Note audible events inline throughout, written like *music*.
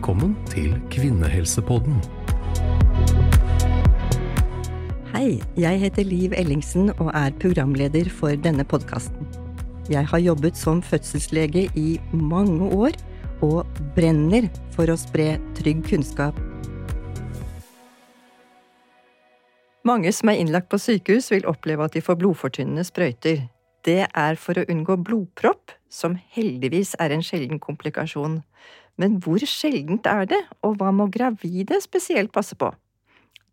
Velkommen til Kvinnehelsepodden. Hei, jeg heter Liv Ellingsen og er programleder for denne podkasten. Jeg har jobbet som fødselslege i mange år og brenner for å spre trygg kunnskap. Mange som er innlagt på sykehus, vil oppleve at de får blodfortynnende sprøyter. Det er for å unngå blodpropp, som heldigvis er en sjelden komplikasjon. Men hvor sjeldent er det, og hva må gravide spesielt passe på?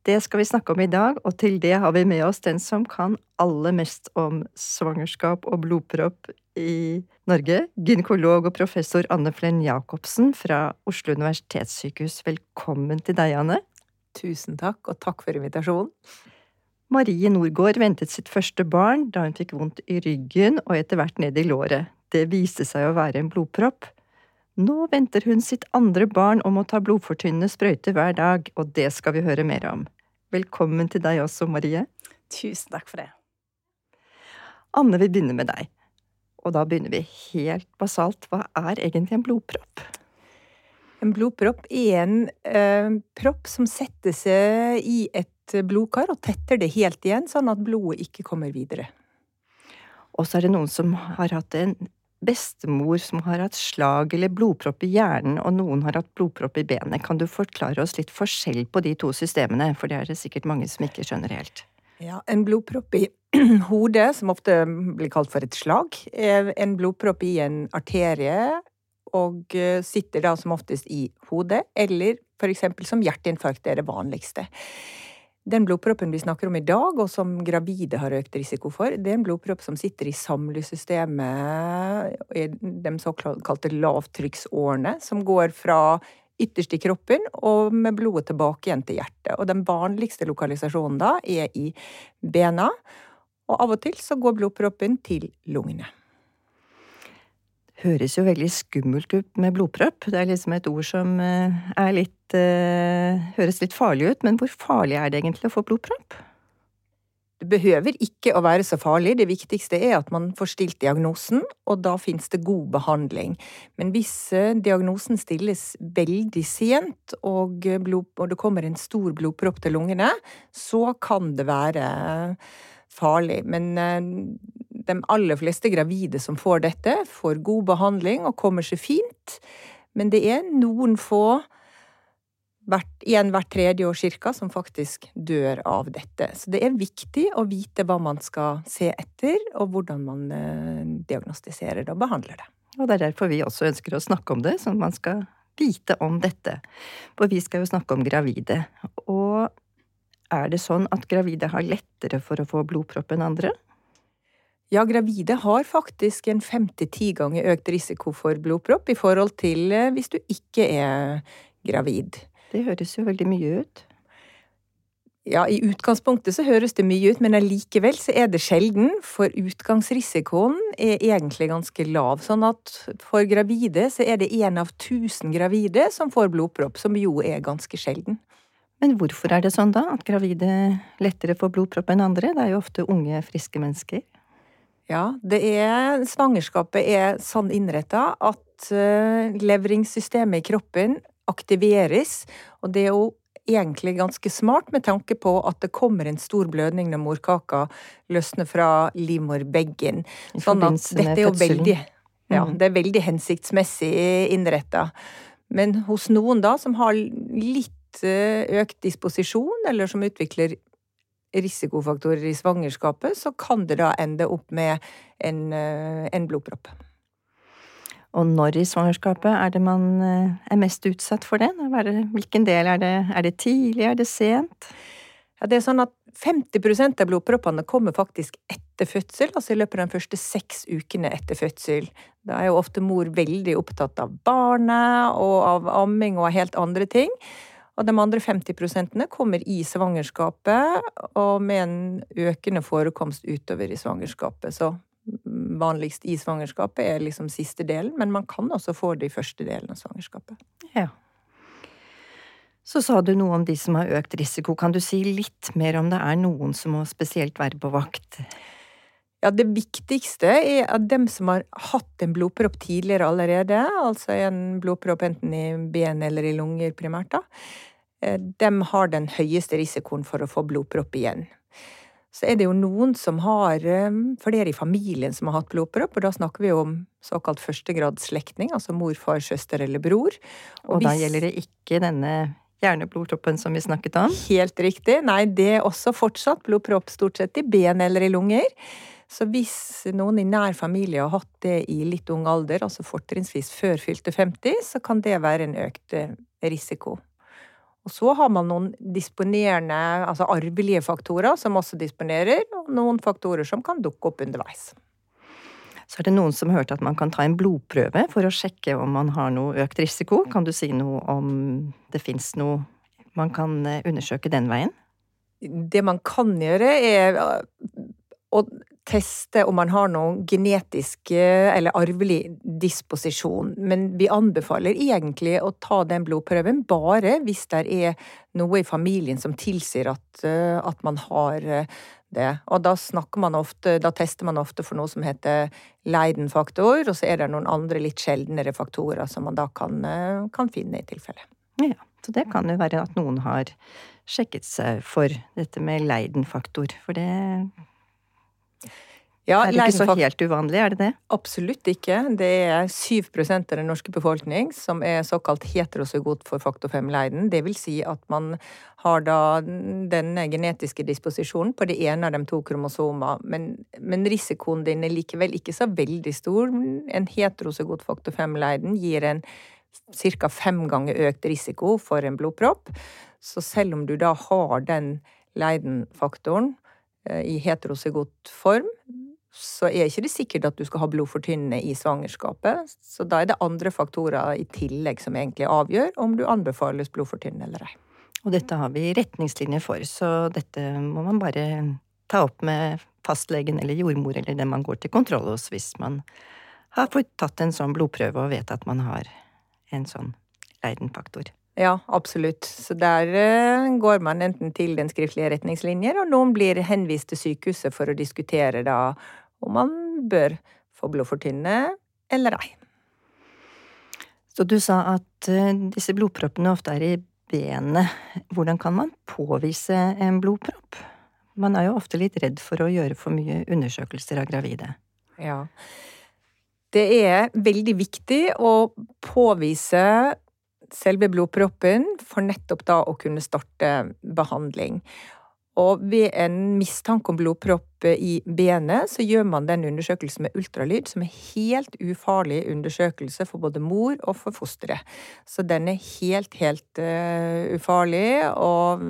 Det skal vi snakke om i dag, og til det har vi med oss den som kan aller mest om svangerskap og blodpropp i Norge, gynekolog og professor Anne Flenn Jacobsen fra Oslo universitetssykehus. Velkommen til deg, Anne. Tusen takk, og takk for invitasjonen. Marie Norgård ventet sitt første barn da hun fikk vondt i ryggen og etter hvert ned i låret. Det viste seg å være en blodpropp. Nå venter hun sitt andre barn og må ta blodfortynnende sprøyter hver dag, og det skal vi høre mer om. Velkommen til deg også, Marie. Tusen takk for det. Anne vil begynne med deg. Og da begynner vi helt basalt. Hva er egentlig en blodpropp? En blodpropp er en eh, propp som setter seg i et blodkar og tetter det helt igjen, sånn at blodet ikke kommer videre. Og så er det noen som har hatt en bestemor som har hatt slag eller blodpropp i hjernen, og noen har hatt blodpropp i benet. Kan du forklare oss litt forskjell på de to systemene, for det er det sikkert mange som ikke skjønner helt. Ja, En blodpropp i *clears throat* hodet, som ofte blir kalt for et slag, en blodpropp i en arterie, og eh, sitter da som oftest i hodet, eller for eksempel som hjerteinfarkt er det vanligste. Den blodproppen vi snakker om i dag, og som gravide har økt risiko for, det er en blodpropp som sitter i samlesystemet, de såkalte lavtrykksårene, som går fra ytterst i kroppen og med blodet tilbake igjen til hjertet. Og den vanligste lokalisasjonen da er i bena, og av og til så går blodproppen til lungene høres jo veldig skummelt ut med blodpropp. Det er liksom et ord som eh, er litt uh, høres litt farlig ut, men hvor farlig er det egentlig å få blodpropp? Det behøver ikke å være så farlig, det viktigste er at man får stilt diagnosen, og da finnes det god behandling. Men hvis eh, diagnosen stilles veldig sent, og det kommer en stor blodpropp til lungene, så kan det være farlig. Men de aller fleste gravide som får dette, får god behandling og kommer seg fint. Men det er noen få, hvert, igjen hvert tredje år cirka, som faktisk dør av dette. Så det er viktig å vite hva man skal se etter, og hvordan man eh, diagnostiserer det og behandler det. Og det er derfor vi også ønsker å snakke om det, sånn at man skal vite om dette. For vi skal jo snakke om gravide. Og er det sånn at gravide har lettere for å få blodpropp enn andre? Ja, gravide har faktisk en fem til ti ganger økt risiko for blodpropp i forhold til eh, hvis du ikke er gravid. Det høres jo veldig mye ut. Ja, i utgangspunktet så høres det mye ut, men allikevel så er det sjelden, for utgangsrisikoen er egentlig ganske lav. Sånn at for gravide så er det én av tusen gravide som får blodpropp, som jo er ganske sjelden. Men hvorfor er det sånn da, at gravide lettere får blodpropp enn andre? Det er jo ofte unge, friske mennesker. Ja, det er Svangerskapet er sånn innretta at uh, levringssystemet i kroppen aktiveres, og det er jo egentlig ganske smart med tanke på at det kommer en stor blødning når morkaka løsner fra livmorbeggen. Sånn at dette er jo veldig ja, mm. det er veldig hensiktsmessig innretta. Men hos noen da som har litt eh, økt disposisjon, eller som utvikler risikofaktorer i svangerskapet, så kan det da ende opp med en, eh, en blodpropp. Og når i svangerskapet er det man eh, er mest utsatt for det? Hvilken del er det? Er det tidlig, er det sent? Ja, det er sånn at 50% av blodproppene kommer faktisk etter fødsel, altså i løpet av de første seks ukene etter fødsel. Da er jo ofte mor veldig opptatt av barnet og av amming og helt andre ting. Og de andre 50% kommer i svangerskapet, og med en økende forekomst utover i svangerskapet. Så vanligst i svangerskapet er liksom siste delen, men man kan også få det i første delen av svangerskapet. Ja. Så sa du noe om de som har økt risiko. Kan du si litt mer om det er noen som må spesielt være på vakt? Ja, det viktigste er at dem som har hatt en blodpropp tidligere allerede, altså en blodpropp enten i ben eller i lunger primært, da, eh, dem har den høyeste risikoen for å få blodpropp igjen. Så er det jo noen som har eh, flere i familien som har hatt blodpropp, og da snakker vi om såkalt førstegradsslektning, altså mor, far, søster eller bror. Og, og da gjelder det ikke denne hjerneblodproppen som vi snakket om? Helt riktig. Nei, det er også fortsatt blodpropp stort sett i ben eller i lunger. Så hvis noen i nær familie har hatt det i litt ung alder, altså fortrinnsvis før fylte 50, så kan det være en økt eh, risiko. Og så har man noen disponerende, altså arvelige faktorer som også disponerer, og noen faktorer som kan dukke opp underveis. Så er det noen som har hørt at man kan ta en blodprøve for å sjekke om man har noe økt risiko. Kan du si noe om det fins noe man kan eh, undersøke den veien? Det man kan gjøre, er å teste om man har noen genetisk eller arvelig disposisjon, men vi anbefaler egentlig å ta den blodprøven bare hvis det er noe i familien som tilsier at, eh, at man har eh, det. Og da snakker man ofte, da tester man ofte for noe som heter Leiden-faktor, og så er det noen andre litt sjeldnere faktorer som man da kan, eh, kan finne i tilfelle. Ja, så det kan jo være at noen har sjekket seg for dette med Leiden-faktor, for det ja, er det ikke så helt uvanlig, er det det? Absolutt ikke. Det er 7% av den norske befolkning som er såkalt heterozygot for faktor 5-leiden. Det vil si at man har da denne genetiske disposisjonen på det ene av de to kromosomene, men, men risikoen din er likevel ikke så veldig stor. En heterozygot faktor 5-leiden gir en ca. fem ganger økt risiko for en blodpropp. Så selv om du da har den Leiden-faktoren i heterozygot form, så er ikke det sikkert at du skal ha blodfortynnende i svangerskapet. Så da er det andre faktorer i tillegg som egentlig avgjør om du anbefales blodfortynnende eller ei. Og dette har vi retningslinjer for, så dette må man bare ta opp med fastlegen eller jordmor eller den man går til kontroll hos hvis man har fått tatt en sånn blodprøve og vet at man har en sånn Leiden-faktor. Ja, absolutt. Så der uh, går man enten til den skriftlige retningslinjer, og noen blir henvist til sykehuset for å diskutere da om man bør få blodfortynne eller ei. Så du sa at uh, disse blodproppene ofte er i benet. Hvordan kan man påvise en blodpropp? Man er jo ofte litt redd for å gjøre for mye undersøkelser av gravide. Ja. Det er veldig viktig å påvise selve blodproppen for nettopp da å kunne starte behandling. Og ved en mistanke om blodpropp i benet, så gjør man den undersøkelsen med ultralyd, som er helt ufarlig undersøkelse for både mor og for fosteret. Så den er helt, helt uh, ufarlig, og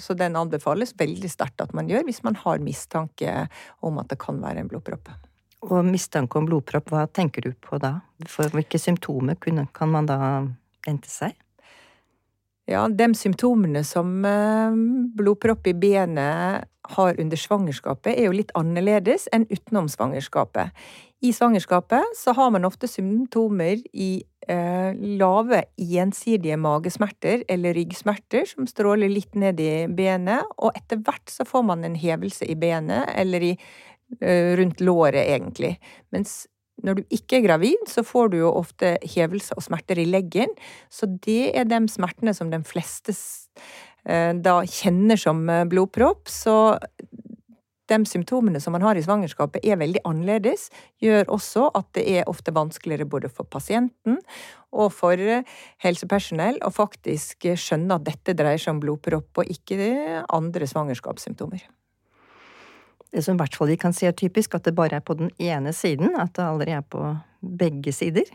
så den anbefales veldig sterkt at man gjør hvis man har mistanke om at det kan være en blodpropp. Og mistanke om blodpropp, hva tenker du på da? For hvilke symptomer kan man da vente seg? Ja, de symptomene som eh, blodpropp i benet har under svangerskapet, er jo litt annerledes enn utenom svangerskapet. I svangerskapet så har man ofte symptomer i eh, lave gjensidige magesmerter eller ryggsmerter som stråler litt ned i benet, og etter hvert så får man en hevelse i benet eller i, eh, rundt låret, egentlig. Mens når du ikke er gravid, så får du jo ofte hevelse og smerter i leggen, så det er de smertene som de fleste eh, da kjenner som eh, blodpropp. Så de symptomene som man har i svangerskapet er veldig annerledes, gjør også at det er ofte vanskeligere både for pasienten og for eh, helsepersonell å faktisk skjønne at dette dreier seg om blodpropp og ikke andre svangerskapssymptomer. Det som i hvert fall vi kan si er typisk, at det bare er på den ene siden, at det aldri er på begge sider.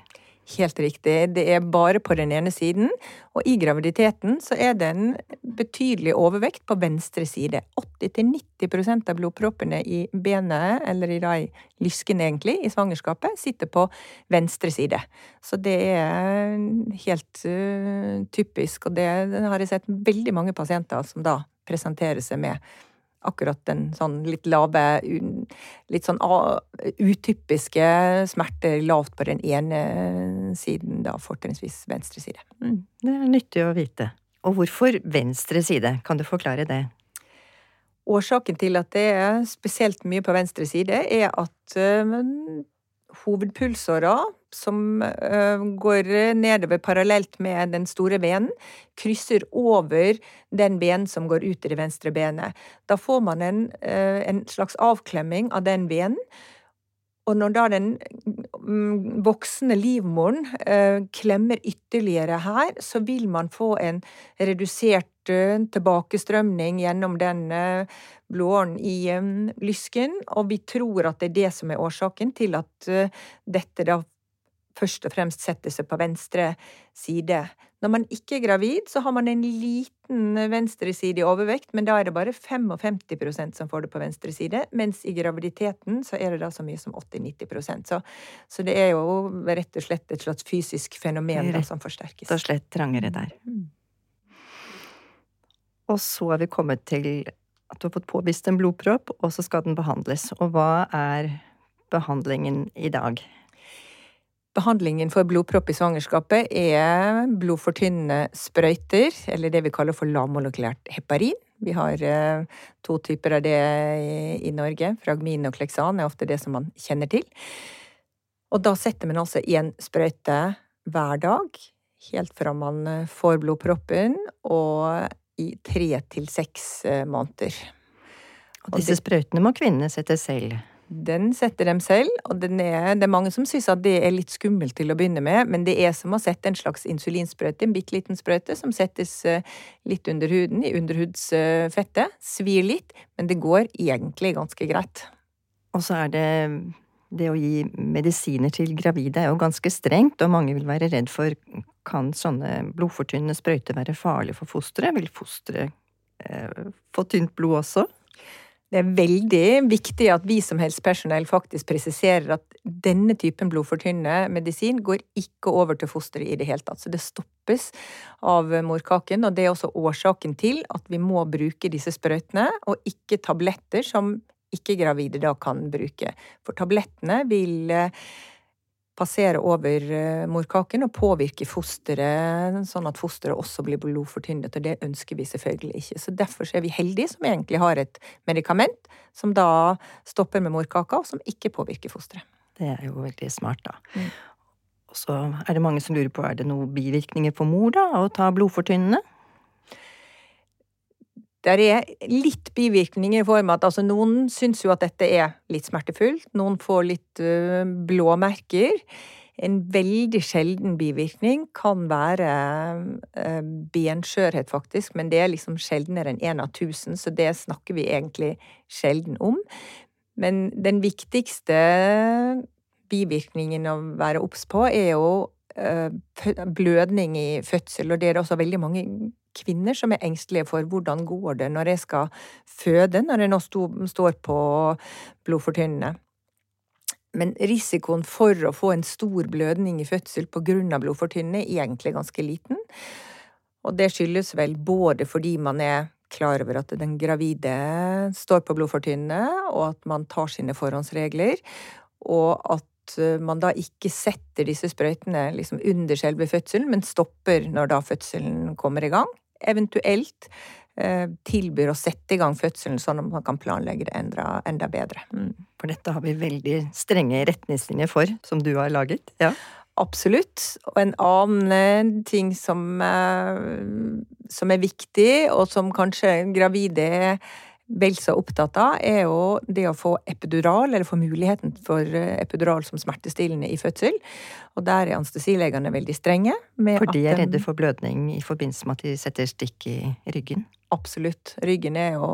Helt riktig, det er bare på den ene siden, og i graviditeten så er det en betydelig overvekt på venstre side. 80-90% av blodproppene i benet, eller i de lyskene egentlig, i svangerskapet, sitter på venstre side. Så det er helt uh, typisk, og det har jeg sett veldig mange pasienter som da presenterer seg med akkurat den sånn litt lave, litt sånn utypiske smerter lavt på den ene siden, da fortrinnsvis venstre side. Mm. Det er nyttig å vite. Og hvorfor venstre side? Kan du forklare det? Årsaken til at det er spesielt mye på venstre side, er at uh, hovedpulsåra, som uh, går nedover parallelt med den store venen, krysser over den venen som går ut i det venstre benet. Da får man en, uh, en slags avklemming av den venen. Og når da den voksende voksne livmoren eh, klemmer ytterligere her, så vil man få en redusert eh, tilbakestrømning gjennom den eh, blååren i eh, lysken, og vi tror at det er det som er årsaken til at eh, dette da først og fremst setter seg på venstre side. Når man ikke er gravid, så har man en liten venstresidig overvekt, men da er det bare 55% som får det på venstre side, mens i graviditeten så er det da så mye som 80-90% så, så det er jo rett og slett et slags fysisk fenomen da, som forsterkes. Rett og slett trangere der. Mm. Og så er vi kommet til at du har fått påvist en blodpropp, og så skal den behandles. Og hva er behandlingen i dag? Behandlingen for blodpropp i svangerskapet er blodfortynnende sprøyter, eller det vi kaller for lavmolekylært heparin. Vi har eh, to typer av det i Norge. Fragmin og kleksan er ofte det som man kjenner til. Og da setter man altså én sprøyte hver dag, helt fra man eh, får blodproppen, og i tre til seks eh, måneder. Og disse sprøytene må kvinnene sette selv? Den setter dem selv, og er, det er mange som syns at det er litt skummelt til å begynne med, men det er som å sette en slags insulinsprøyte, en bitte liten sprøyte som settes eh, litt under huden, i underhudsfettet. Svir litt, men det går egentlig ganske greit. Og så er det det å gi medisiner til gravide er jo ganske strengt, og mange vil være redd for kan sånne blodfortynnende sprøyter være farlige for fosteret? Vil fosteret eh, få tynt blod også? Det er veldig viktig at vi som helsepersonell faktisk presiserer at denne typen blodfortynnende medisin går ikke over til fosteret i det hele tatt. Så det stoppes av morkaken, og det er også årsaken til at vi må bruke disse sprøytene, og ikke tabletter som ikke-gravide da kan bruke. For tablettene vil passere over eh, morkaken og påvirke fosteret, sånn at fosteret også blir blodfortynnet, og det ønsker vi selvfølgelig ikke. Så derfor er vi heldige som egentlig har et medikament som da stopper med morkaka, og som ikke påvirker fosteret. Det er jo veldig smart, da. Mm. Og så er det mange som lurer på, er det noen bivirkninger for mor, da, å ta blodfortynnende? Der er litt bivirkninger i form av at altså, noen syns jo at dette er litt smertefullt. Noen får litt blå merker. En veldig sjelden bivirkning kan være ø, benskjørhet, faktisk, men det er liksom sjeldnere enn én av tusen, så det snakker vi egentlig sjelden om. Men den viktigste bivirkningen å være obs på, er jo blødning i fødsel, og det er det også veldig mange kvinner som er engstelige for hvordan går det når jeg skal føde, når jeg nå står på blodfortynnende. Men risikoen for å få en stor blødning i fødsel på grunn av blodfortynnende er egentlig ganske liten. Og det skyldes vel både fordi man er klar over at den gravide står på blodfortynnende, og at man tar sine forhåndsregler, og at eh, man da ikke setter disse sprøytene liksom under selve fødselen, men stopper når da fødselen kommer i gang eventuelt eh, tilbyr å sette i gang fødselen sånn at man kan planlegge det enda, enda bedre. Mm. For dette har vi veldig strenge retningslinjer for, som du har laget? Ja. Absolutt. Og en annen eh, ting som, som er viktig, og som kanskje gravide vel så opptatt av, er jo det å få epidural, eller få muligheten for epidural som smertestillende i fødsel. Og der er anestesilegene veldig strenge. for de er redde for blødning i forbindelse med at de setter stikk i ryggen? Absolutt. Ryggen er jo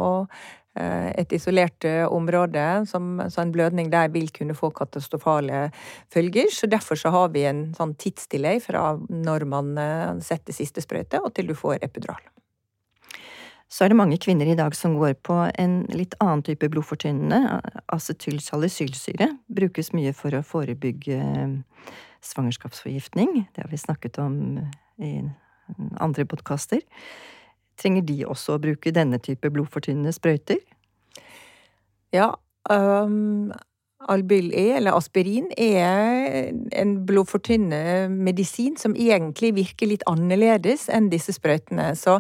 eh, et isolert eh, område, som, så en blødning der vil kunne få katastrofale følger. Så derfor så har vi en sånn tidsdelay fra når man eh, setter siste sprøyte, og til du får epidural så er det mange kvinner i dag som går på en litt annen type blodfortynnende. Acetylsalicylsyre brukes mye for å forebygge svangerskapsforgiftning. Det har vi snakket om i andre podkaster. Trenger de også å bruke denne type blodfortynnende sprøyter? Ja, um, Albyl E, eller aspirin, er en blodfortynnende medisin som egentlig virker litt annerledes enn disse sprøytene. Så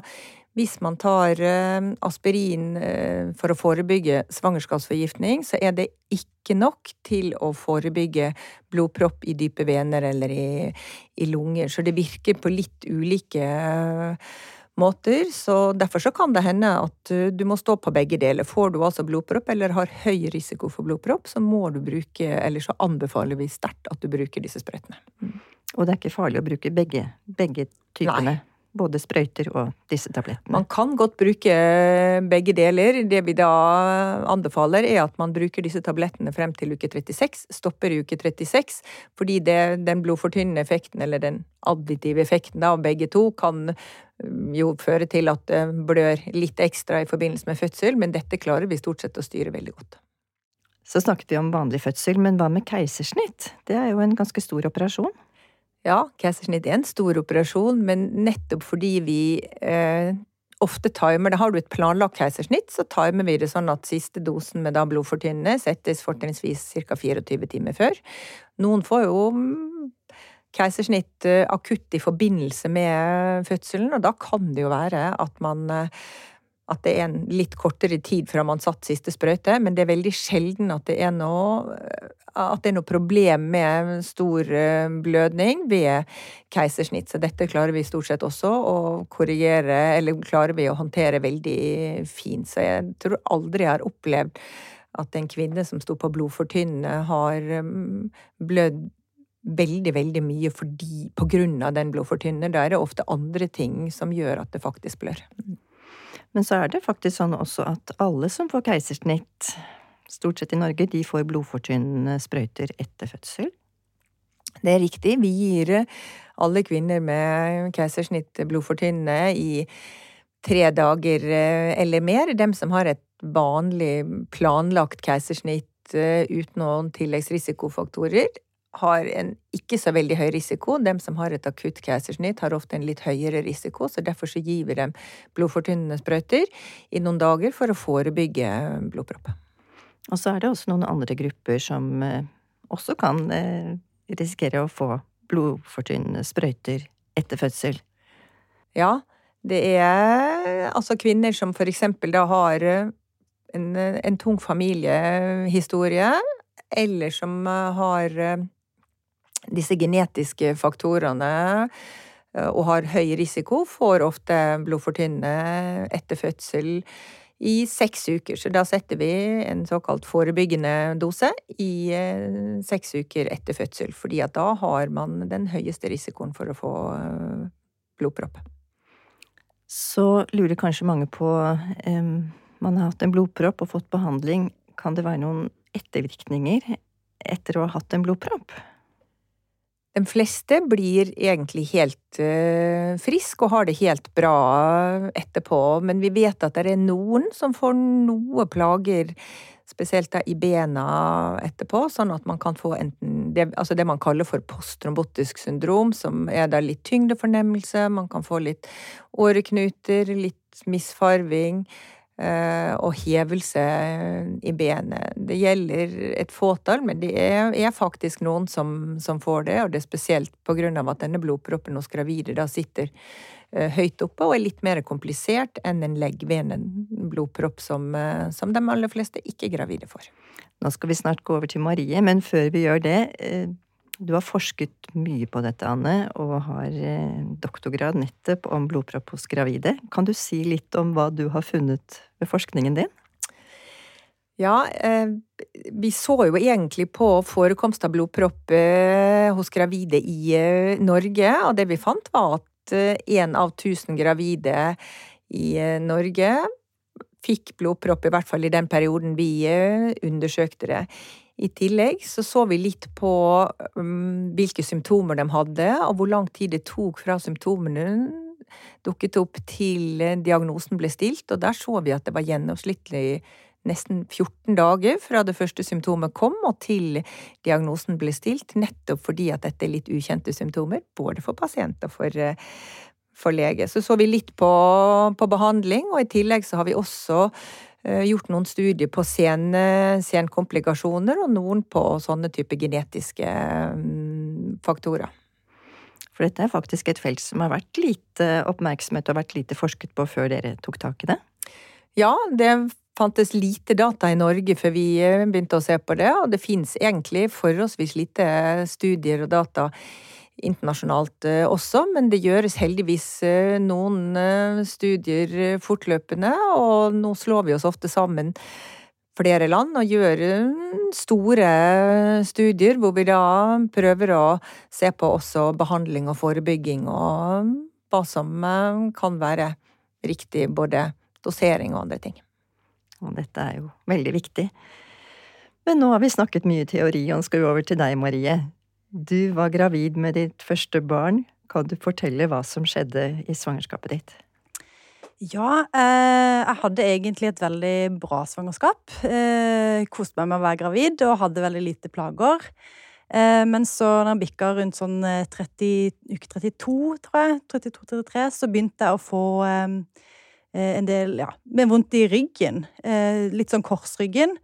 Hvis man tar eh, aspirin eh, for å forebygge svangerskapsforgiftning, så er det ikke nok til å forebygge blodpropp i dype vener eller i, i lunger. Så det virker på litt ulike eh, måter. Så derfor så kan det hende at du må stå på begge deler. Får du altså blodpropp eller har høy risiko for blodpropp, så må du bruke, eller så anbefaler vi sterkt at du bruker disse sprøytene. Mm. Og det er ikke farlig å bruke begge, begge typene? Nei både sprøyter og disse tablettene? Man kan godt bruke begge deler. Det vi da anbefaler, er at man bruker disse tablettene frem til uke 36, stopper i uke 36, fordi det, den blodfortynnende effekten, eller den additive effekten av begge to, kan mm, jo føre til at det blør litt ekstra i forbindelse med fødsel, men dette klarer vi stort sett å styre veldig godt. Så snakket vi om vanlig fødsel, men hva med keisersnitt? Det er jo en ganske stor operasjon? Ja, keisersnitt er en stor operasjon, men nettopp fordi vi eh, ofte timer det. Har du et planlagt keisersnitt, så timer vi det sånn at siste dosen med da blodfortynnende settes fortrinnsvis ca. 24 timer før. Noen får jo mm, keisersnitt eh, akutt i forbindelse med fødselen, og da kan det jo være at man eh, at det er en litt kortere tid fra man satt siste sprøyte, men det er veldig sjelden at det er noe at det er noe problem med stor eh, blødning ved keisersnitt. Så dette klarer vi stort sett også å korrigere, eller klarer vi å håndtere veldig fint. Så jeg tror aldri jeg har opplevd at en kvinne som sto på blodfortynnende, har mm, blødd veldig, veldig mye fordi, på grunn av den blodfortynnende. Da er det ofte andre ting som gjør at det faktisk blør. Men så er det faktisk sånn også at alle som får keisersnitt, stort sett i Norge, de får blodfortynnende sprøyter etter fødsel. Det er riktig. Vi gir alle kvinner med keisersnitt blodfortynnende i tre dager eh, eller mer. Dem som har et vanlig planlagt keisersnitt eh, uten noen tilleggsrisikofaktorer, har en ikke så veldig høy risiko. De som har et akutt keisersnitt, har ofte en litt høyere risiko, så derfor så gir vi dem blodfortynnende sprøyter i noen dager for å forebygge blodpropp. Og så er det også noen andre grupper som eh, også kan eh, risikere å få blodfortynnende sprøyter etter fødsel. Ja, det er altså kvinner som for eksempel da har en, en tung familiehistorie, eller som har disse genetiske faktorene eh, og har høy risiko, får ofte blodfortynnende etter fødsel i seks uker. Så da setter vi en såkalt forebyggende dose i eh, seks uker etter fødsel, fordi at da har man den høyeste risikoen for å få eh, blodpropp. Så lurer kanskje mange på um, Man har hatt en blodpropp og fått behandling. Kan det være noen ettervirkninger etter å ha hatt en blodpropp? De fleste blir egentlig helt uh, friske og har det helt bra etterpå, men vi vet at det er noen som får noe plager, spesielt da i bena etterpå, sånn at man kan få enten det, altså det man kaller for posttrombotisk syndrom, som er da litt tyngdefornemmelse, man kan få litt åreknuter, litt misfarving. Eh, og hevelse i benet. Det gjelder et fåtall, men det er, er faktisk noen som, som, får det, og det er spesielt av at denne blodproppen hos gravide da sitter uh, høyt oppe og er litt mer komplisert enn en leggvenenblodpropp som, som de aller fleste ikke-gravide får. Nå skal vi snart gå over til Marie, men før vi gjør det, du har forsket mye på dette, Anne, og har eh, doktorgrad nettopp om blodpropp hos gravide. Kan du si litt om hva du har funnet ved forskningen din? Ja, eh, vi så jo egentlig på forekomst av blodpropp eh, hos gravide i Norge, og det vi fant var at én av tusen gravide i Norge fikk blodpropp, i hvert fall i den perioden vi undersøkte det. I tillegg så så vi litt på um, hvilke symptomer de hadde, og hvor lang tid det tok fra symptomene dukket opp til diagnosen ble stilt, og der så vi at det var gjennomsnittlig nesten 14 dager fra det første symptomet kom og til diagnosen ble stilt, nettopp fordi at dette er litt ukjente symptomer, både for pasient og for, for lege. Så så vi litt på, på behandling, og i tillegg så har vi også Eh, gjort noen studier på sen, senkomplikasjoner, og noen på sånne type genetiske mm, faktorer. For dette er faktisk et felt som har vært lite oppmerksomhet og vært lite forsket på før dere tok tak i det? Ja, det fantes lite data i Norge før vi eh, begynte å se på det, og det fins egentlig forholdsvis lite studier og data internasjonalt eh, også, men det gjøres heldigvis eh, noen studier fortløpende, og nå slår vi oss ofte sammen flere land og gjør store studier hvor vi da prøver å se på også behandling og forebygging og hva som kan være riktig, både dosering og andre ting. Og dette er jo veldig viktig. Men nå har vi snakket mye teori, og skal vi over til deg, Marie. Du var gravid med ditt første barn. Kan du fortelle hva som skjedde i svangerskapet ditt? Ja, eh, jeg hadde egentlig et veldig bra svangerskap. Eh, koste meg med å være gravid og hadde veldig lite plager. Eh, men så når jeg bikka rundt sånn 30, uke 32, tror jeg, 32-33, så begynte jeg å få Eh, en del ja, med vondt i ryggen. Eh, litt sånn korsryggen.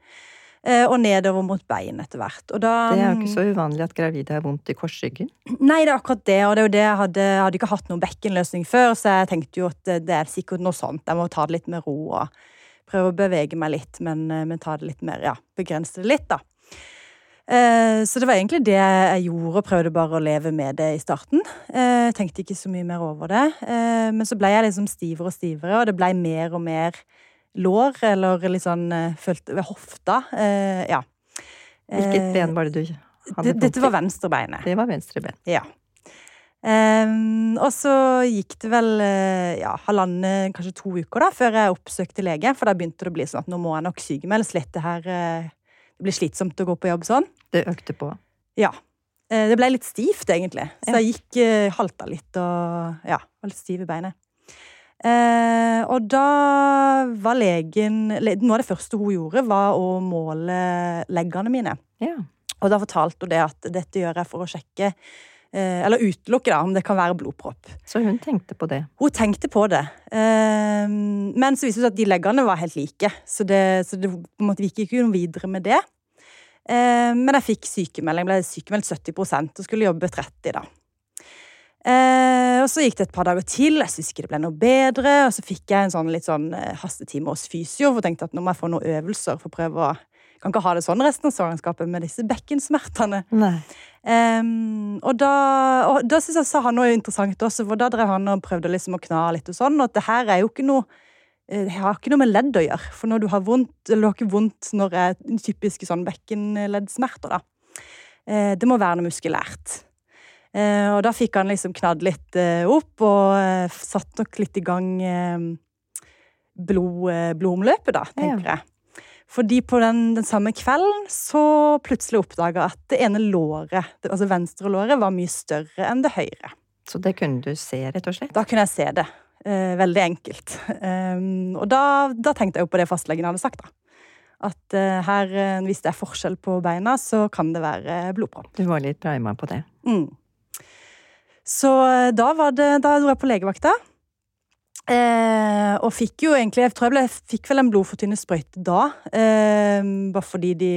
Eh, og nedover mot bein etter hvert. Da, det er jo ikke så uvanlig at gravide har vondt i korsryggen? Nei, det er akkurat det. Og det er jo det jeg hadde, jeg hadde ikke hatt noen bekkenløsning før, så jeg tenkte jo at det er sikkert noe sånt. Jeg må ta det litt med ro og prøve å bevege meg litt, men, men ta det litt mer, ja, begrense det litt, da. Eh, så det var egentlig det jeg gjorde, prøvde bare å leve med det i starten. Eh, jeg tenkte ikke så mye mer over det. Eh, men så ble jeg liksom stivere og stivere, og det ble mer og mer lår, eller litt sånn følte ved hofta. Ja. Hvilket ben var det du hadde? Dette var venstrebeinet. Det var venstre ben. Ja. Um, og så gikk det vel ja, halvannen, kanskje to uker da, før jeg oppsøkte lege. For da begynte det å bli sånn at nå må jeg nok sykemeldes litt. Det her det blir slitsomt å gå på jobb sånn. Det økte på? Ja. Eh, det ble litt stivt, egentlig. Så jeg gikk halta litt og ja, var litt stiv i beinet. Eh, og da var legen Noe av det første hun gjorde, var å måle leggene mine. Ja. Og da fortalte hun det at dette gjør jeg for å sjekke eh, Eller utelukke da, om det kan være blodpropp. Så hun tenkte på det? Hun tenkte på det. Eh, men så viste det seg at de leggene var helt like, så det, så det på en måte, vi gikk ikke noe videre med det. Eh, men jeg fikk sykemelding. Jeg ble sykemeldt 70% og skulle jobbe 30 da. Eh, og så gikk det et par dager til, jeg syns ikke det ble noe bedre. Og så fikk jeg en sånn litt sånn eh, hastetime hos fysio, for tenkte at nå må jeg få noen øvelser for å prøve å kan ikke ha det sånn resten av svangerskapet med disse bekkensmertene. Eh, og da, og da synes jeg sa han noe interessant også, for da drev han og prøvde liksom å kna litt og sånn, og at det her er jo ikke noe Eh, det har ikke noe med ledd å gjøre. For når du har vondt, eller du har ikke vondt når det er typiske sånn bekkenleddsmerter, da. Eh, det må være noe muskulært. Eh, og da fikk han liksom knadd litt opp, og satt nok litt i gang blod, blodomløpet, da, tenker ja. jeg. Fordi på den, den, samme kvelden så plutselig oppdaga at det ene låret, altså venstre låret, var mye større enn det høyre. Så det kunne du se, rett og slett? Da kunne jeg se det. Eh, veldig enkelt. Um, og da, da, tenkte jeg jo på det fastlegen hadde sagt, da. At her, eh, hvis det er forskjell på beina, så kan det være blodpropp. Du var litt prima på det. Mm. Så eh, da var det Da dro jeg på legevakta. Eh, og fikk jo egentlig Jeg tror jeg ble, fikk vel en blodfortynnende sprøyte da. Eh, bare fordi de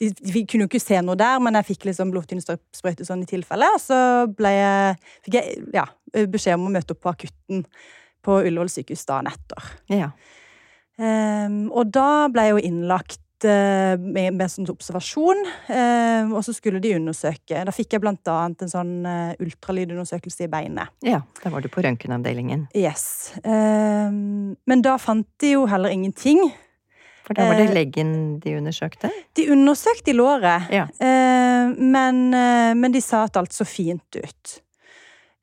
de, de, kunne jo ikke se noe der, men jeg fikk liksom blodfortynnende sånn i tilfelle. Og så ble jeg, fikk jeg ja, beskjed om å møte opp på akutten på Ullevål sykehus dagen etter. Ja. Eh, og da ble jeg jo innlagt med, med sånn observasjon, Eh, og så skulle de undersøke. Da fikk jeg blant annet en sånn uh, ultralydundersøkelse i beinet. Ja, da var du på røntgenavdelingen. Yes. Eh, men da fant de jo heller ingenting. For da var det eh, leggen de undersøkte? De undersøkte i låret. Ja. Eh, men, eh, men, de sa at alt så fint ut.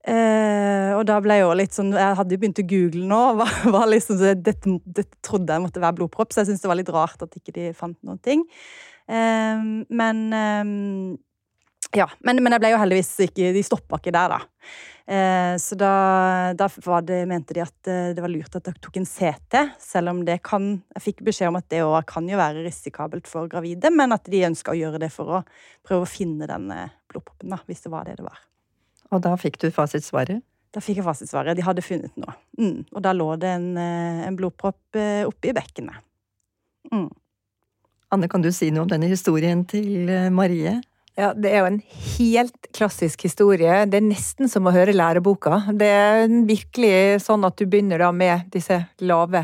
Og da ble jeg jo litt sånn Jeg hadde jo begynt å google nå. Var, var liksom, dette, dette, trodde jeg måtte være blodpropp, så jeg syntes det var litt rart at ikke de fant noen ting. men ja, men, men, jeg ble jo heldigvis ikke De stoppa ikke der, da. Eh, så da, da det, mente de at eh, det var lurt at jeg tok en CT, selv om det kan Jeg fikk beskjed om at det òg kan jo være risikabelt for gravide, men at de ønska å gjøre det for å prøve å finne den blodproppen, da, hvis det var det det var. Og da fikk du fasitsvaret? Da fikk jeg fasitsvaret. De hadde funnet noe. Mm. Og da lå det en, eh, en blodpropp oppi bekkenet. Mm. Anne, kan du si noe om denne historien til Marie? Ja, Det er jo en helt klassisk historie. Det er nesten som å høre læreboka. Det er virkelig sånn at du begynner da med disse lave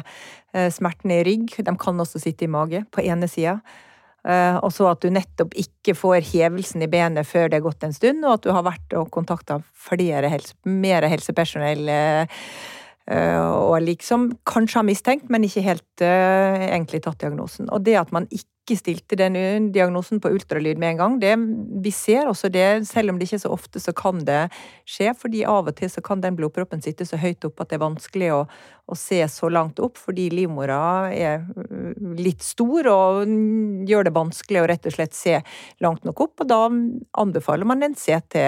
eh, smertene i rygg. De kan også sitte i mage, på ene sida. Eh, og så at du nettopp ikke får hevelsen i benet før det er gått en stund, og at du har vært og kontakta flere helse, mer helsepersonell. Og liksom kanskje har mistenkt, men ikke helt egentlig tatt diagnosen. Og det at man ikke ikke stilte den diagnosen på ultralyd med en gang. Det, vi ser også det, selv om det ikke er så ofte, så kan det skje. fordi av og til så kan den blodproppen sitte så høyt opp at det er vanskelig å, å se så langt opp, fordi livmora er mm, litt stor og gjør det vanskelig å rett og slett se langt nok opp. Og da anbefaler man en CT.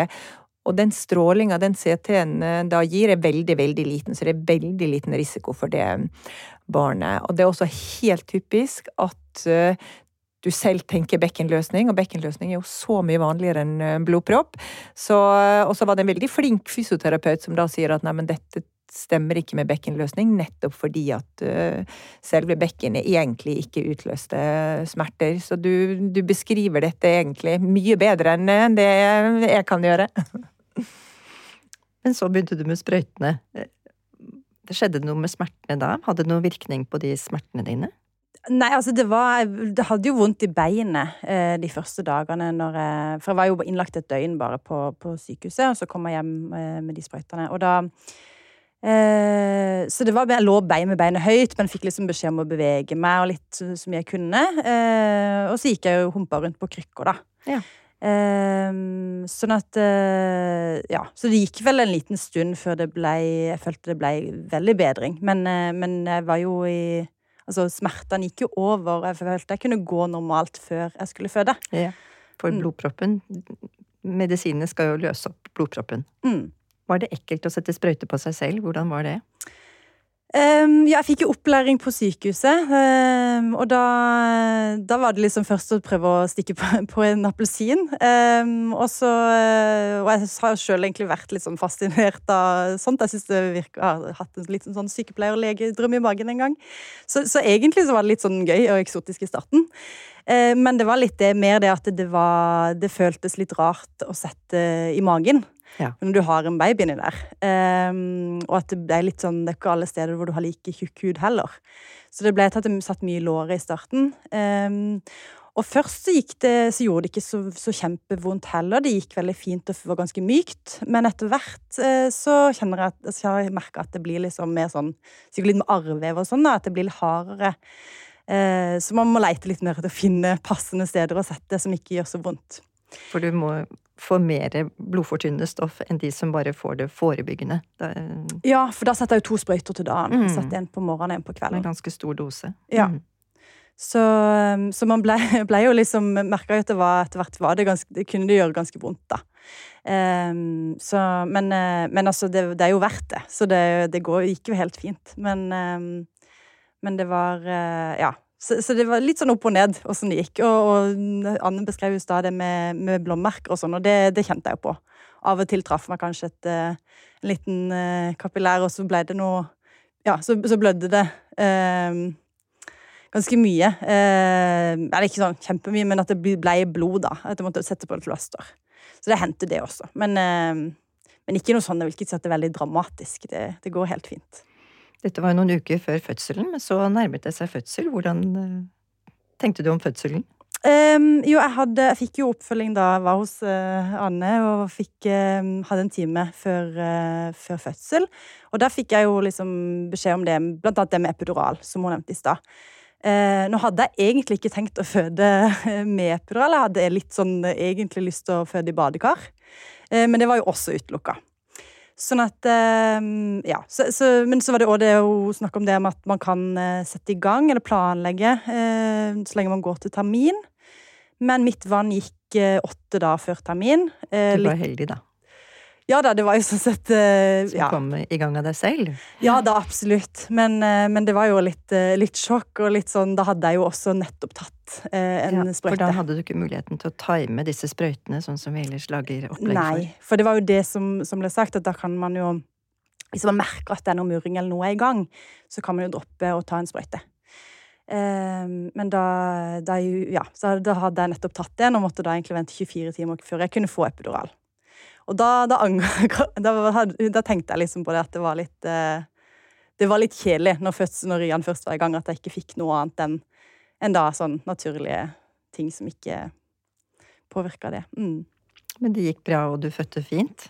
Og den strålinga den CT-en eh, da gir, er veldig, veldig liten, så det er veldig liten risiko for det barnet. Og det er også helt typisk at eh, du selv tenker bekkenløsning, og bekkenløsning er jo så mye vanligere enn eh, blodpropp. Så, og så var det en veldig flink fysioterapeut som da sier at nei, men dette stemmer ikke med bekkenløsning, nettopp fordi at uh, selve bekkenet egentlig ikke utløste smerter. Så du, du, beskriver dette egentlig mye bedre enn det jeg kan gjøre. *laughs* Men så begynte du med sprøytene. Det skjedde noe med smertene da? Hadde det noen virkning på de smertene dine? Nei, altså det var Det hadde jo vondt i beinet eh, de første dagene når jeg For jeg var jo innlagt et døgn bare på, på sykehuset, og så kom jeg hjem eh, med de sprøytene. Og da eh, Så det var Jeg lå bein med beinet høyt, men fikk liksom beskjed om å bevege meg og litt så, mye jeg kunne. Eh, og så gikk jeg jo humpa rundt på krykker, da. Ja. Um, sånn at Ja. Så det gikk vel en liten stund før det ble Jeg følte det ble veldig bedring. Men, men jeg var jo i Altså, smertene gikk jo over, jeg følte jeg kunne gå normalt før jeg skulle føde. Ja, For mm. blodproppen Medisinene skal jo løse opp blodproppen. Mm. Var det ekkelt å sette sprøyte på seg selv? Hvordan var det? Um, ja, jeg fikk jo opplæring på sykehuset, um, og da, da, var det liksom først å prøve å stikke på, på en appelsin. Um, og så uh, Og jeg har sjøl egentlig vært litt sånn fascinert av sånt. Jeg syns det virker Jeg har hatt en liten sånn sykepleierlegedrøm i magen en gang. Så, så, egentlig så var det litt sånn gøy og eksotisk i starten. Men det var litt det, mer det at det var Det føltes litt rart å sette i magen. Ja. Når du har en baby inni der. Um, og at det er litt sånn, det er ikke alle steder hvor du har like tjukk hud heller. Så det ble tatt, satt mye i låret i starten. Um, og først så, gikk det, så gjorde det ikke så, så, kjempevondt heller. Det gikk veldig fint og var ganske mykt. Men etter hvert eh, så kjenner jeg at, så jeg merka at det blir liksom mer sånn Sikkert litt med arrvev og sånn, da, at det blir litt hardere. Eh, så man må leite litt mer etter å finne passende steder å sette som ikke gjør så vondt. For du må få mer blodfortynnende stoff enn de som bare får det forebyggende. Da, ja, for da setter jeg jo to sprøyter til dagen. Mm. Setter en på morgenen og en på kvelden. En ganske stor dose. Ja. Mm. Så, um, så, man ble, *laughs* ble jo liksom Merka jo at det var etter hvert var det ganske Det kunne det gjøre ganske vondt, da. Um, så, men, men altså, det, det, er jo verdt det. Så det, det går, gikk jo helt fint. Men, um, men det var Ja. Så, så, det var litt sånn opp og ned åssen det gikk. Og, og Anne beskrev jo stadig med, med blåmerker og sånn, og det, det, kjente jeg jo på. Av og til traff meg kanskje et, uh, en liten uh, kapillær, og så ble det noe Ja, så, så blødde det. Uh, ganske mye. eller ikke sånn kjempemye, men at det ble blod, da. At jeg måtte sette på et plaster. Så det hendte, det også. Men, men ikke noe sånn, jeg vil ikke si at det er veldig dramatisk. Det, det går helt fint. Dette var jo noen uker før fødselen, men så nærmet det seg fødsel. Hvordan uh, tenkte du om fødselen? Um, jo, jeg, hadde, jeg, fikk jo oppfølging da jeg var hos uh, Anne og fikk, um, hadde en time før, uh, før, fødsel. Og der fikk jeg jo liksom beskjed om det, blant annet det med epidural, som hun nevnte i stad. nå hadde jeg egentlig ikke tenkt å føde med epidural. Jeg hadde litt sånn egentlig lyst til å føde i badekar. men det var jo også utelukka. Sånn at ehm, Ja. Så, så, men så var det òg det å snakke om det med at man kan eh, sette i gang eller planlegge eh, så lenge man går til termin. Men mitt vann gikk eh, åtte dager før termin. du var heldig, da. Ja da, det var jo sånn sett uh, Som ja. kom i gang av deg selv? Ja da, absolutt. Men, uh, men det var jo litt, uh, litt, sjokk, og litt sånn Da hadde jeg jo også nettopp tatt en ja, sprøyte. For da hadde du ikke muligheten til å time disse sprøytene, sånn som vi ellers lager opplegg for? Nei, for det var jo det som, som, ble sagt, at da kan man jo Hvis man merker at det er noe murring eller noe er i gang, så kan man jo droppe å ta en sprøyte. Men da, da, ja, da, hadde jeg nettopp tatt det, og måtte da egentlig vente 24 timer før jeg kunne få epidural. Og da, da, da tenkte jeg liksom på det at det var litt eh, Det var litt kjedelig når, først, når Rian først var i gang, at jeg ikke fikk noe annet enn en da sånn naturlige ting som ikke påvirka det. Mm. Men det gikk bra, og du fødte fint?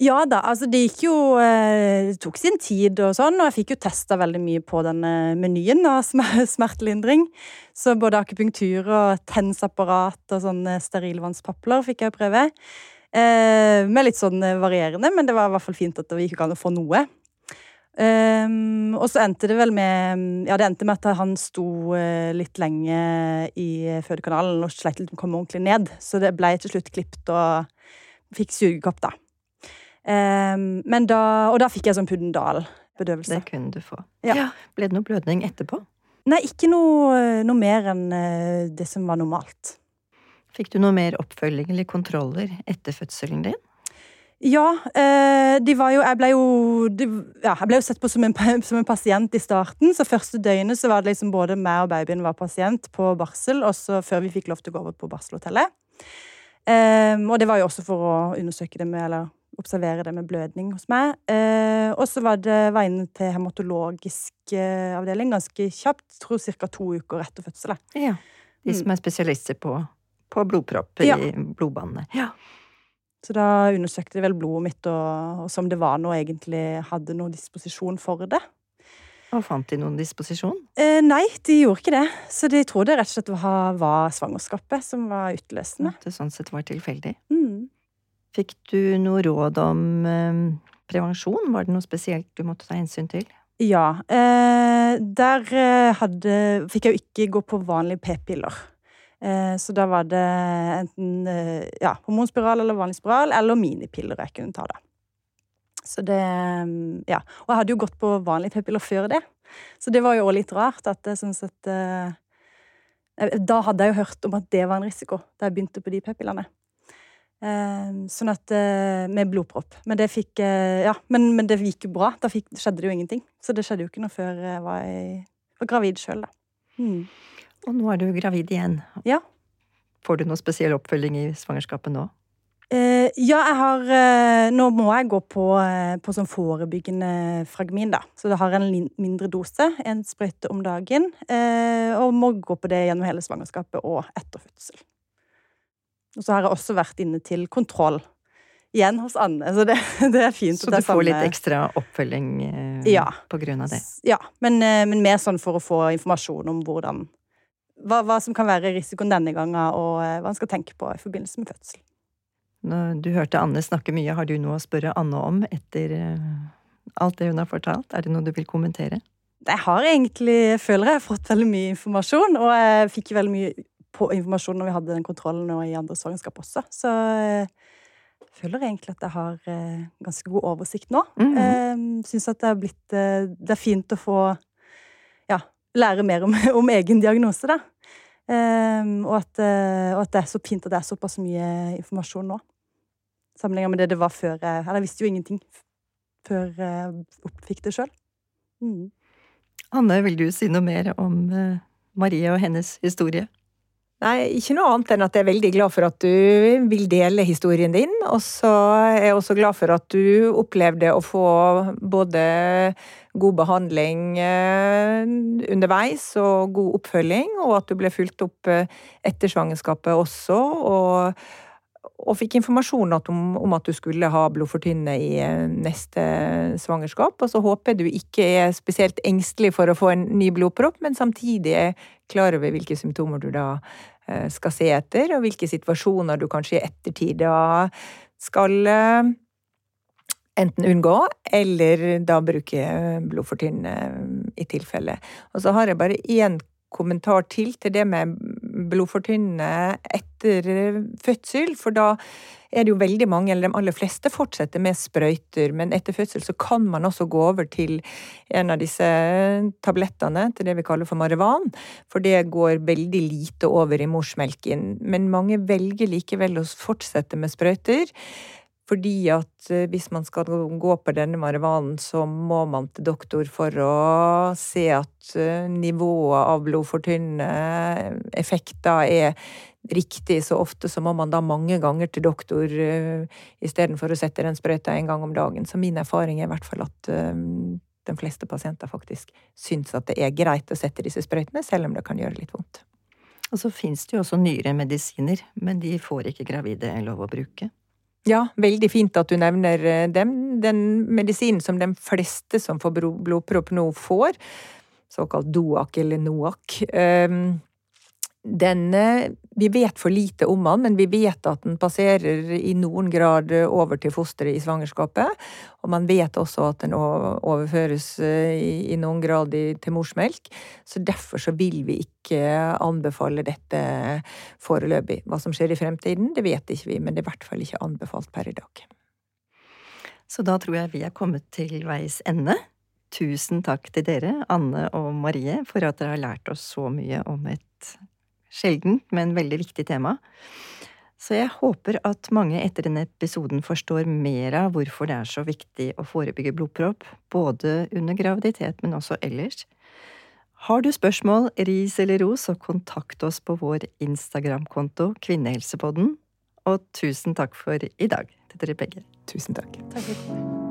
Ja da, altså det gikk jo eh, Det tok sin tid og sånn, og jeg fikk jo testa veldig mye på denne menyen av smertelindring. Så både akupunktur og tensapparat og sånne sterilvannspapler fikk jeg prøve. Eh, med litt sånn varierende, men det var i hvert fall fint at det gikk an å få noe. Um, og så endte det vel med Ja, det endte med at han sto litt lenge i fødekanalen og sleit litt med å komme ordentlig ned. Så det ble til slutt klippet og fikk sugekopp, da. Um, men da, og da fikk jeg sånn Puddendal-bedøvelse. Det kunne du få. Ja. Ble det noe blødning etterpå? Nei, ikke noe, noe mer enn det som var normalt. Fikk du noe mer oppfølging eller kontroller etter fødselen din? Ja, eh, de var jo Jeg ble jo, de, ja, jeg ble jo sett på som en, *laughs* som en, pasient i starten. Så første døgnet så var det liksom både meg og babyen var pasient på barsel, og så før vi fikk lov til å gå over på barselhotellet. Um, og det var jo også for å undersøke det med, eller observere det med blødning hos meg. Uh, og så var det var inne til hematologisk uh, avdeling ganske kjapt. Tror ca. to uker etter fødselen. Ja. De som er spesialister på, på blodpropp i Ja. blodbanene. Ja. Så da undersøkte de vel blodet mitt, og, og som det var nå egentlig hadde noen disposisjon for det. Og fant de noen disposisjon? Eh, nei, de gjorde ikke det. Så de trodde rett og slett var, var svangerskapet som var utløsende. At det sånn sett var tilfeldig? Mm. Fikk du noe råd om eh, prevensjon? Var det noe spesielt du måtte ta hensyn til? Ja. Eh, der eh, hadde, fikk jeg jo ikke gå på vanlige p-piller. Eh, så da var det enten eh, ja, hormonspiral eller vanlig spiral, eller minipiller jeg kunne ta, da. Så det mm, Ja. Og jeg hadde jo gått på vanlige p-piller før det. Så det var jo også litt rart at jeg syns at eh, Da hadde jeg jo hørt om at det var en risiko da jeg begynte på de p-pillene. Sånn at Med blodpropp. Men det fikk Ja, men, men det gikk jo bra. Da fikk, skjedde det jo ingenting. Så det skjedde jo ikke noe før jeg var, var gravid sjøl, da. Mm. Og nå er du gravid igjen. Ja. Får du noe spesiell oppfølging i svangerskapet nå? Eh, ja, jeg har eh, Nå må jeg gå på, eh, på sånn forebyggende fragmin, da. Så det har en mindre dose, en sprøyte om dagen. Eh, og må gå på det gjennom hele svangerskapet og etter fødsel. Og så har jeg også vært inne til kontroll. Igjen hos Anne, så det, *laughs* det er fint. Så du får litt ekstra oppfølging eh, Ja. på grunn av det? Ja, men, eh, men mer sånn for å få informasjon om hvordan hva, hva som kan være risikoen denne gangen, og eh, hva en skal tenke på i forbindelse med fødsel. Når du hørte Anne snakke mye, har du noe å spørre Anne om etter eh, alt det hun har fortalt? Er det noe du vil kommentere? Jeg har egentlig, jeg føler jeg har fått veldig mye informasjon, og jeg fikk veldig mye på informasjon når vi hadde den kontrollen og i andre svangerskap også. Så eh, jeg føler egentlig at jeg har eh, ganske god oversikt nå. Mm -hmm. Syns at det er blitt eh, Det er fint å få lære mer om, *laughs* om egen diagnose, da. Um, og, at, eh, og at det er så fint at det er såpass mye informasjon nå. Sammenlignet med det det var før jeg Eller jeg visste jo ingenting før jeg oppfikk det sjøl. Mm. Anne, vil du si noe mer om eh, Marie og hennes historie? Nei, ikke noe annet enn at jeg er veldig glad for at du vil dele historien din. Og så er jeg også glad for at du opplevde å få både god behandling eh, underveis og god oppfølging, og at du ble fulgt opp eh, etter svangerskapet også. Og, og fikk informasjon om, at du skulle ha blodfortynne i eh, neste svangerskap. Og så håper jeg du ikke er spesielt engstelig for å få en ny blodpropp, men samtidig er klar over hvilke symptomer du da eh, skal se etter, og hvilke situasjoner du kanskje i ettertid da skal eh, enten unngå, eller da bruke blodfortynne i tilfelle. Og så har jeg bare én kommentar til til det med blodfortynnende etter fødsel, for da er det jo veldig mange, eller de aller fleste, fortsetter med sprøyter, men etter fødsel så kan man også gå over til en av disse tablettene, til det vi kaller for marivan, for det går veldig lite over i morsmelken. Men mange velger likevel å fortsette med sprøyter. Fordi at eh, hvis man skal gå på denne marihuanen, så må man til doktor for å se at eh, nivået av blodfortynnende effekter er riktig. Så ofte så må man da mange ganger til doktor istedenfor å sette den sprøyta en gang om dagen. Så min erfaring er i hvert fall at de fleste pasienter faktisk syns at det er greit å sette disse sprøytene, selv om det kan gjøre litt vondt. Og så finnes det jo også nyere medisiner, men de får ikke gravide lov å bruke. Ja, veldig fint at du nevner eh, dem. Den medisinen som de fleste som får blodpropp nå får, såkalt DOAC eller NOAC, denne Vi vet for lite om den, men vi vet at den passerer i noen grad over til fosteret i svangerskapet. Og man vet også at den overføres eh, i noen grad til morsmelk. Så derfor så vil vi ikke anbefale dette foreløpig. Hva som skjer i fremtiden, det vet ikke vi, men det er i hvert fall ikke anbefalt per i dag. Så da tror jeg vi er kommet til veis ende. Tusen takk til dere, Anne og Marie, for at dere har lært oss så mye om et sjeldent, men veldig viktig tema. Så jeg håper at mange etter denne episoden forstår mer av hvorfor det er så viktig å forebygge blodpropp, både under graviditet, men også ellers. Har du spørsmål, ris eller ros, så kontakt oss på vår Instagram-konto Kvinnehelsepodden. Og tusen takk for i dag til dere begge. Tusen takk. Takk for